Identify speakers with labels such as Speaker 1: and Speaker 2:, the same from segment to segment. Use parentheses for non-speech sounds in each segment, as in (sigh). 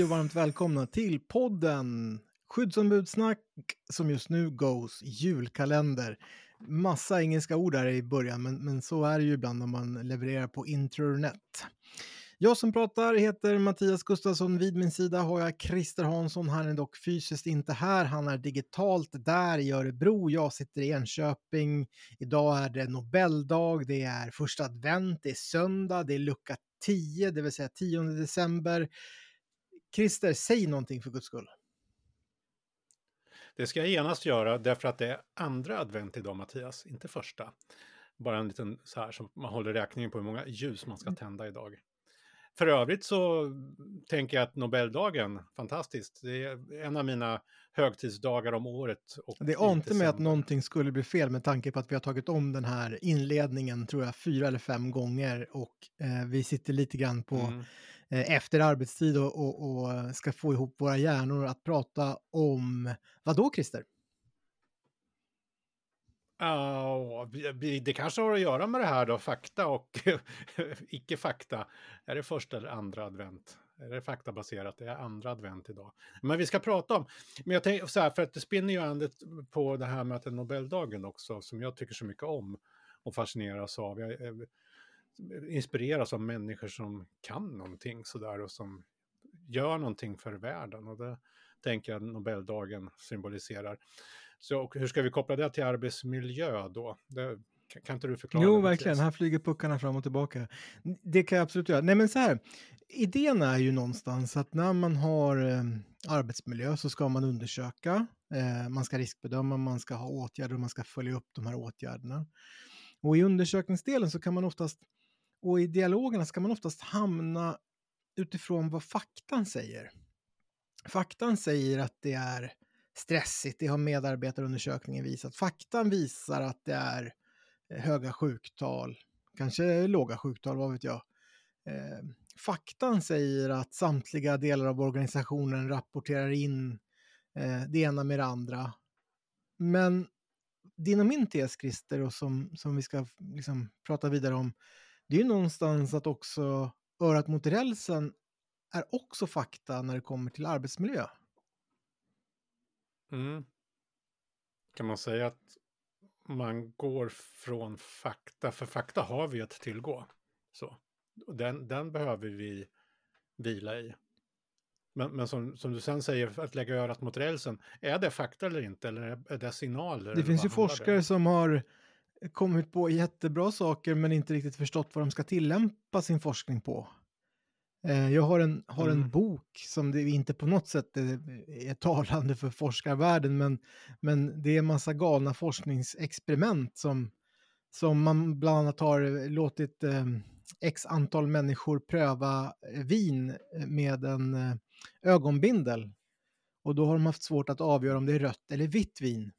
Speaker 1: Hej och varmt välkomna till podden Skyddsombudssnack som just nu goes julkalender. Massa engelska ord där i början, men, men så är det ju ibland när man levererar på internet. Jag som pratar heter Mattias Gustafsson. Vid min sida har jag Christer Hansson. Han är dock fysiskt inte här. Han är digitalt där i Örebro. Jag sitter i Enköping. Idag är det Nobeldag. Det är första advent. Det är söndag. Det är lucka 10, det vill säga 10 december. Christer, säg någonting för guds skull.
Speaker 2: Det ska jag genast göra därför att det är andra advent idag Mattias, inte första. Bara en liten så här som man håller räkningen på hur många ljus man ska mm. tända idag. För övrigt så tänker jag att Nobeldagen, fantastiskt. Det är en av mina högtidsdagar om året.
Speaker 1: det ante mig att någonting skulle bli fel med tanke på att vi har tagit om den här inledningen, tror jag, fyra eller fem gånger och eh, vi sitter lite grann på mm. Eh, efter arbetstid och, och, och, eh, ska få ihop våra hjärnor att prata om, vad då Christer?
Speaker 2: Ja, det kanske har att göra med det här då, fakta och (laughs) icke-fakta. Är det första eller andra advent? Är det faktabaserat? Det är andra advent idag. Men vi ska prata om, men jag tänker så här, för att det spinner ju andet på det här med att det är Nobeldagen också, som jag tycker så mycket om och fascineras av. Jag eh, inspireras av människor som kan någonting sådär och som gör någonting för världen. Och det tänker jag Nobeldagen symboliserar. Så hur ska vi koppla det till arbetsmiljö då? Det, kan inte du förklara?
Speaker 1: Jo, verkligen. Här flyger puckarna fram och tillbaka. Det kan jag absolut göra. Nej, men så här. Idén är ju någonstans att när man har eh, arbetsmiljö så ska man undersöka, eh, man ska riskbedöma, man ska ha åtgärder och man ska följa upp de här åtgärderna. Och i undersökningsdelen så kan man oftast, och i dialogerna ska man oftast hamna utifrån vad faktan säger. Faktan säger att det är stressigt, det har medarbetarundersökningen visat. Faktan visar att det är eh, höga sjuktal, kanske låga sjuktal, vad vet jag. Eh, faktan säger att samtliga delar av organisationen rapporterar in eh, det ena med det andra. Men din och min tes, Christer, och som, som vi ska liksom prata vidare om, det är ju någonstans att också örat mot rälsen är också fakta när det kommer till arbetsmiljö.
Speaker 2: Mm. Kan man säga att man går från fakta, för fakta har vi att tillgå. Så. Den, den behöver vi vila i. Men, men som, som, du sen säger, att lägga örat mot rälsen, är det fakta eller inte? Eller är det signaler?
Speaker 1: Det finns ju forskare det? som har kommit på jättebra saker men inte riktigt förstått vad de ska tillämpa sin forskning på. Eh, jag har en, har en mm. bok som det inte på något sätt är, är talande för forskarvärlden, men, men det är en massa galna forskningsexperiment som, som man bland annat har låtit eh, x antal människor pröva eh, vin med en eh, ögonbindel. Och då har de haft svårt att avgöra om det är rött eller vitt vin.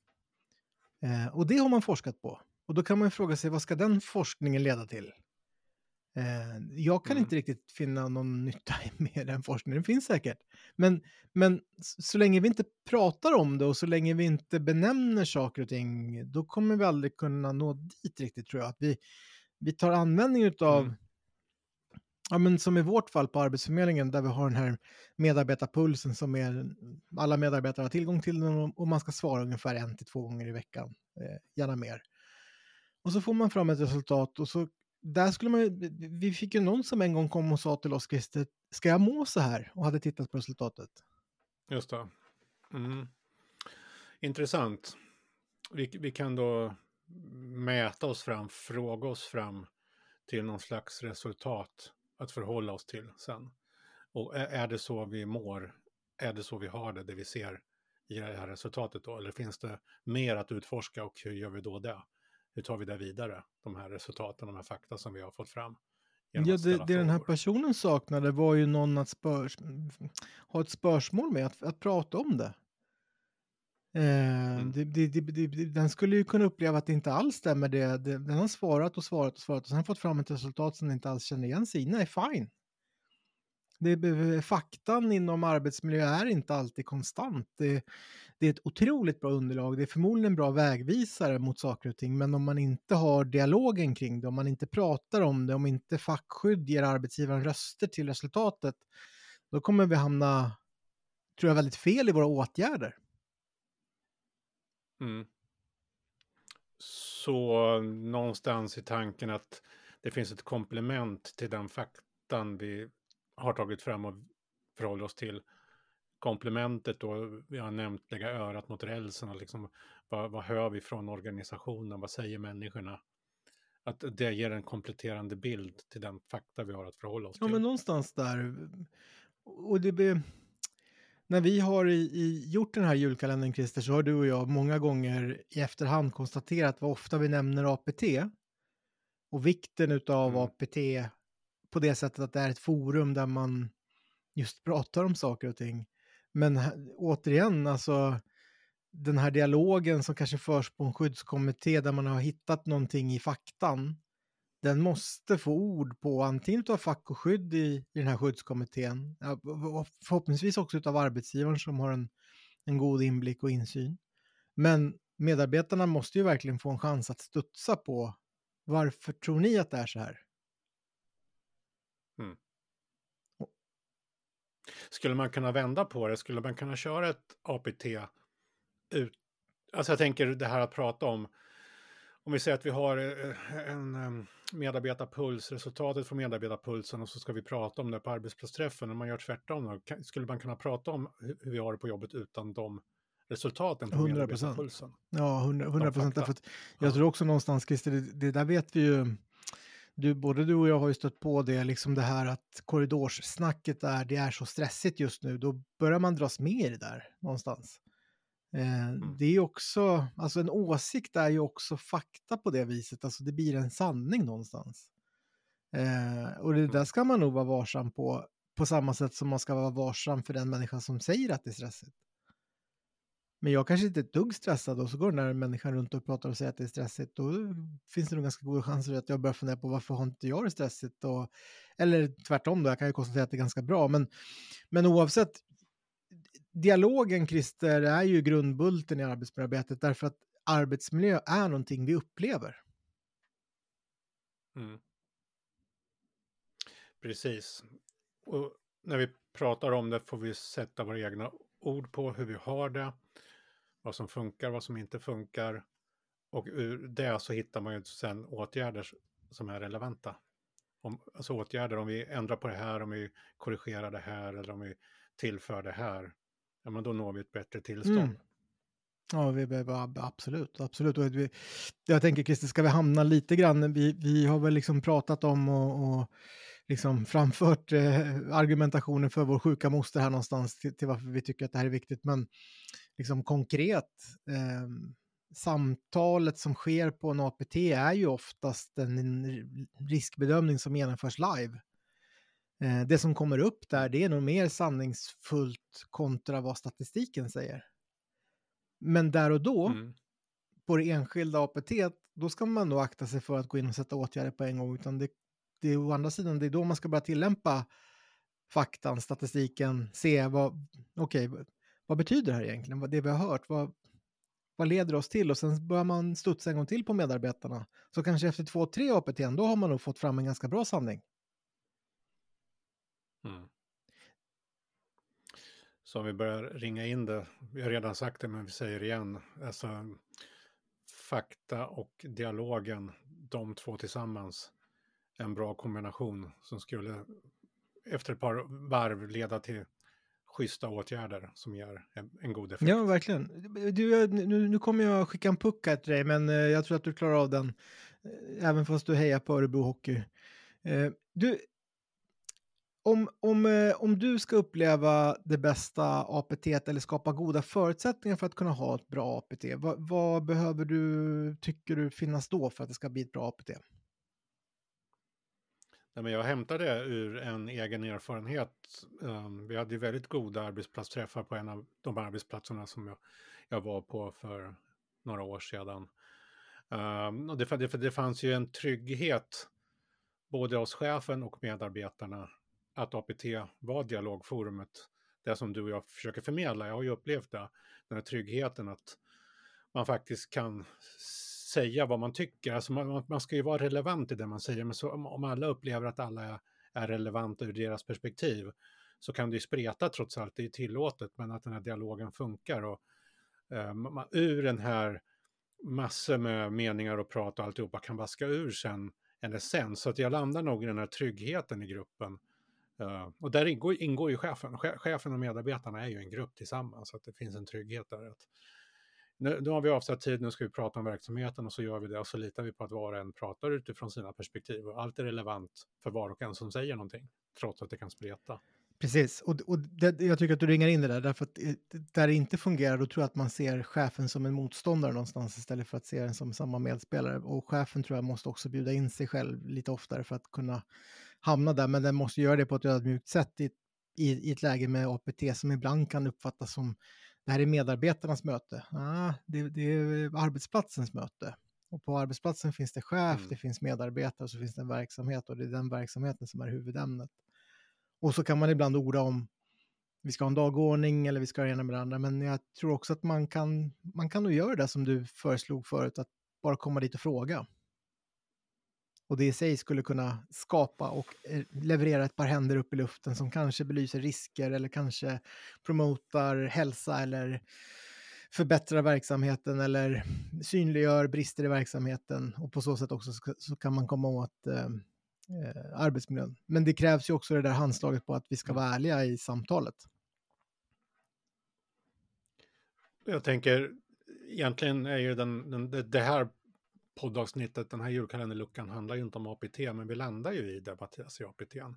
Speaker 1: Eh, och det har man forskat på. Och då kan man fråga sig vad ska den forskningen leda till? Eh, jag kan mm. inte riktigt finna någon nytta (laughs) med den forskningen, den finns säkert. Men, men så länge vi inte pratar om det och så länge vi inte benämner saker och ting, då kommer vi aldrig kunna nå dit riktigt tror jag. Att vi, vi tar användning av, mm. ja men som i vårt fall på Arbetsförmedlingen där vi har den här medarbetarpulsen som är, alla medarbetare har tillgång till den och man ska svara ungefär en till två gånger i veckan, eh, gärna mer. Och så får man fram ett resultat och så där skulle man vi fick ju någon som en gång kom och sa till oss, Christer, ska jag må så här? Och hade tittat på resultatet.
Speaker 2: Just det. Mm. Intressant. Vi, vi kan då mäta oss fram, fråga oss fram till någon slags resultat att förhålla oss till sen. Och är, är det så vi mår? Är det så vi har det, det vi ser i det här resultatet då? Eller finns det mer att utforska och hur gör vi då det? Hur tar vi det vidare? De här resultaten, de här fakta som vi har fått fram.
Speaker 1: Ja, det, det den här personen saknade var ju någon att spörs, ha ett spörsmål med, att, att prata om det. Eh, mm. det, det, den skulle ju kunna uppleva att det inte alls stämmer. Det, den har svarat och svarat och svarat och sen fått fram ett resultat som den inte alls känner igen sig i. Nej, fine det, faktan inom arbetsmiljö är inte alltid konstant. Det, det, är ett otroligt bra underlag, det är förmodligen en bra vägvisare mot saker och ting, men om man inte har dialogen kring det, om man inte pratar om det, om inte fackskydd ger arbetsgivaren röster till resultatet, då kommer vi hamna, tror jag, väldigt fel i våra åtgärder.
Speaker 2: Mm. Så någonstans i tanken att det finns ett komplement till den faktan vi har tagit fram och förhåller oss till. Komplementet då, vi har nämnt lägga örat mot rälsen och liksom vad, vad hör vi från organisationen, vad säger människorna? Att det ger en kompletterande bild till den fakta vi har att förhålla oss till.
Speaker 1: Ja, men någonstans där. Och det blir... När vi har i, i, gjort den här julkalendern, Christer, så har du och jag många gånger i efterhand konstaterat vad ofta vi nämner APT och vikten av mm. APT på det sättet att det är ett forum där man just pratar om saker och ting. Men återigen, alltså den här dialogen som kanske förs på en skyddskommitté där man har hittat någonting i faktan, den måste få ord på antingen av fack och skydd i, i den här skyddskommittén, förhoppningsvis också av arbetsgivaren som har en, en god inblick och insyn. Men medarbetarna måste ju verkligen få en chans att studsa på varför tror ni att det är så här? Mm.
Speaker 2: Skulle man kunna vända på det? Skulle man kunna köra ett APT ut? Alltså jag tänker det här att prata om, om vi säger att vi har eh, en medarbetarpuls, resultatet från medarbetarpulsen och så ska vi prata om det på arbetsplatsträffen. Om man gör tvärtom, då, skulle man kunna prata om hur vi har det på jobbet utan de resultaten på 100 medarbetarpulsen?
Speaker 1: Ja, 100 procent. Jag ja. tror också någonstans, Christer, det, det där vet vi ju du, både du och jag har ju stött på det, liksom det här att korridorssnacket är, det är så stressigt just nu, då börjar man dras med i det där någonstans. Eh, mm. Det är också, alltså en åsikt är ju också fakta på det viset, alltså det blir en sanning någonstans. Eh, och det mm. där ska man nog vara varsam på, på samma sätt som man ska vara varsam för den människa som säger att det är stressigt. Men jag kanske inte är ett dugg stressad och så går den där människan runt och pratar och säger att det är stressigt. Då finns det nog ganska goda chanser att jag börjar fundera på varför har inte jag det stressigt? Och, eller tvärtom då, jag kan ju konstatera att det är ganska bra. Men, men oavsett, dialogen Christer är ju grundbulten i arbetsmiljöarbetet därför att arbetsmiljö är någonting vi upplever.
Speaker 2: Mm. Precis. Och när vi pratar om det får vi sätta våra egna ord på hur vi har det vad som funkar, vad som inte funkar. Och ur det så hittar man ju sen åtgärder som är relevanta. Om, alltså åtgärder om vi ändrar på det här, om vi korrigerar det här eller om vi tillför det här. Ja, men då når vi ett bättre tillstånd. Mm.
Speaker 1: Ja, vi behöver absolut, absolut. Och vi, jag tänker Christer, ska vi hamna lite grann, vi, vi har väl liksom pratat om och, och liksom framfört eh, argumentationen för vår sjuka moster här någonstans till, till, varför vi tycker att det här är viktigt. Men liksom konkret, eh, samtalet som sker på en APT är ju oftast en riskbedömning som genomförs live. Eh, det som kommer upp där, det är nog mer sanningsfullt kontra vad statistiken säger. Men där och då, mm. på det enskilda APT, då ska man nog akta sig för att gå in och sätta åtgärder på en gång, utan det, det är å andra sidan, det är då man ska börja tillämpa faktan, statistiken, se vad, okej, okay, vad betyder det här egentligen? Vad det vi har hört, vad, vad leder oss till? Och sen börjar man studsa en gång till på medarbetarna. Så kanske efter två, tre APT, då har man nog fått fram en ganska bra sanning.
Speaker 2: Mm. Så om vi börjar ringa in det, vi har redan sagt det men vi säger det igen, alltså fakta och dialogen, de två tillsammans, en bra kombination som skulle efter ett par varv leda till schyssta åtgärder som ger en, en god effekt.
Speaker 1: Ja, verkligen. Du, nu, nu kommer jag skicka en puck här till dig, men eh, jag tror att du klarar av den, eh, även fast du hejar på Örebro Hockey. Eh, du, om, om, om du ska uppleva det bästa APT eller skapa goda förutsättningar för att kunna ha ett bra APT, vad, vad behöver du, tycker du, finnas då för att det ska bli ett bra APT?
Speaker 2: Nej, men jag hämtade ur en egen erfarenhet. Ehm, vi hade väldigt goda arbetsplatsträffar på en av de arbetsplatserna som jag, jag var på för några år sedan. Ehm, och det, det, det fanns ju en trygghet både hos chefen och medarbetarna att APT var dialogforumet. Det som du och jag försöker förmedla. Jag har ju upplevt det, den här tryggheten att man faktiskt kan säga vad man tycker. Alltså man, man ska ju vara relevant i det man säger, men så, om alla upplever att alla är, är relevanta ur deras perspektiv, så kan det ju spreta trots allt, det är tillåtet, men att den här dialogen funkar. Och, eh, man, ur den här massor med meningar och prat och alltihopa kan vaska ur sen en essens. Så att jag landar nog i den här tryggheten i gruppen. Uh, och där ingår, ingår ju chefen. Chefen och medarbetarna är ju en grupp tillsammans, så att det finns en trygghet där. Att, nu, nu har vi avsatt tid, nu ska vi prata om verksamheten och så gör vi det och så litar vi på att var och en pratar utifrån sina perspektiv och allt är relevant för var och en som säger någonting, trots att det kan spreta.
Speaker 1: Precis, och, och det, jag tycker att du ringar in det där, därför att eh, där det inte fungerar, då tror jag att man ser chefen som en motståndare någonstans istället för att se den som samma medspelare. Och chefen tror jag måste också bjuda in sig själv lite oftare för att kunna hamna där, men den måste göra det på ett ödmjukt sätt i, i, i ett läge med APT som ibland kan uppfattas som det här är medarbetarnas möte. Ah, det, det är arbetsplatsens möte. Och på arbetsplatsen finns det chef, mm. det finns medarbetare och så finns det en verksamhet och det är den verksamheten som är huvudämnet. Och så kan man ibland orda om vi ska ha en dagordning eller vi ska ha det ena med det andra. Men jag tror också att man kan, man kan nog göra det som du föreslog förut, att bara komma dit och fråga. Och det i sig skulle kunna skapa och eh, leverera ett par händer upp i luften som kanske belyser risker eller kanske promotar hälsa eller förbättrar verksamheten eller synliggör brister i verksamheten och på så sätt också så kan man komma åt eh, eh, arbetsmiljön. Men det krävs ju också det där handslaget på att vi ska mm. vara ärliga i samtalet.
Speaker 2: Jag tänker, egentligen är ju den, den, det här poddavsnittet, den här julkalenderluckan handlar ju inte om APT, men vi landar ju i det Mattias i APT. Um,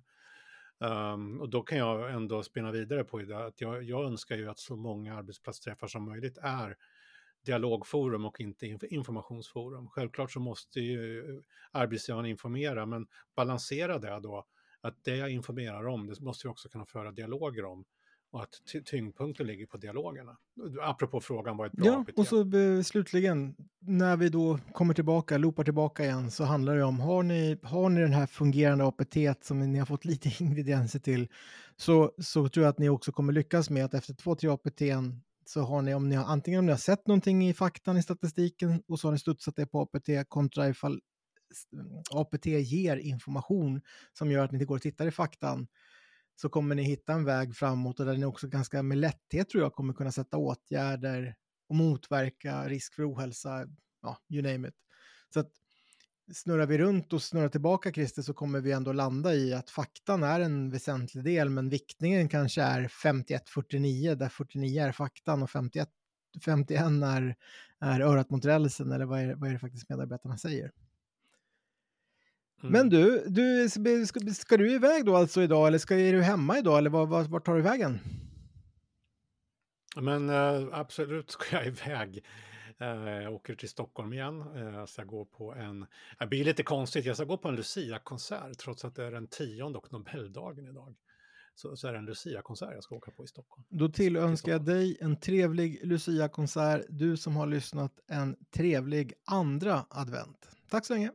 Speaker 2: ehm, och då kan jag ändå spinna vidare på det, att jag, jag önskar ju att så många arbetsplatsträffar som möjligt är dialogforum och inte informationsforum. Självklart så måste ju arbetsgivaren informera, men balansera det då, att det jag informerar om, det måste vi också kunna föra dialoger om och att tyngdpunkten ligger på dialogerna. Apropå frågan vad ett bra
Speaker 1: Ja, APT? och så be, slutligen, när vi då kommer tillbaka, loopar tillbaka igen, så handlar det om, har ni, har ni den här fungerande APT som ni har fått (laughs) lite ingredienser till, så, så tror jag att ni också kommer lyckas med att efter två, tre APT så har ni, om ni har, antingen om ni har sett någonting i faktan i statistiken och så har ni studsat det på APT kontra ifall APT ger information som gör att ni inte går och tittar i faktan så kommer ni hitta en väg framåt och där ni också ganska med lätthet tror jag kommer kunna sätta åtgärder och motverka risk för ohälsa, ja, you name it. Så att snurrar vi runt och snurrar tillbaka Christer så kommer vi ändå landa i att faktan är en väsentlig del men viktningen kanske är 51-49 där 49 är faktan och 51, 51 är, är örat mot rälsen eller vad är, vad är det faktiskt medarbetarna säger. Mm. Men du, du ska, ska, du iväg då alltså idag eller ska, är du hemma idag eller var, var, var tar du vägen?
Speaker 2: Men äh, absolut ska jag (laughs) iväg. Äh, jag åker till Stockholm igen. Äh, så jag går på en, det blir lite konstigt, jag ska gå på en Lucia-konsert trots att det är den tionde och Nobeldagen idag. Så, så är det en Lucia-konsert jag ska åka på i Stockholm.
Speaker 1: Då tillönskar jag dig en trevlig Lucia-konsert. Du som har lyssnat en trevlig andra advent. Tack så länge.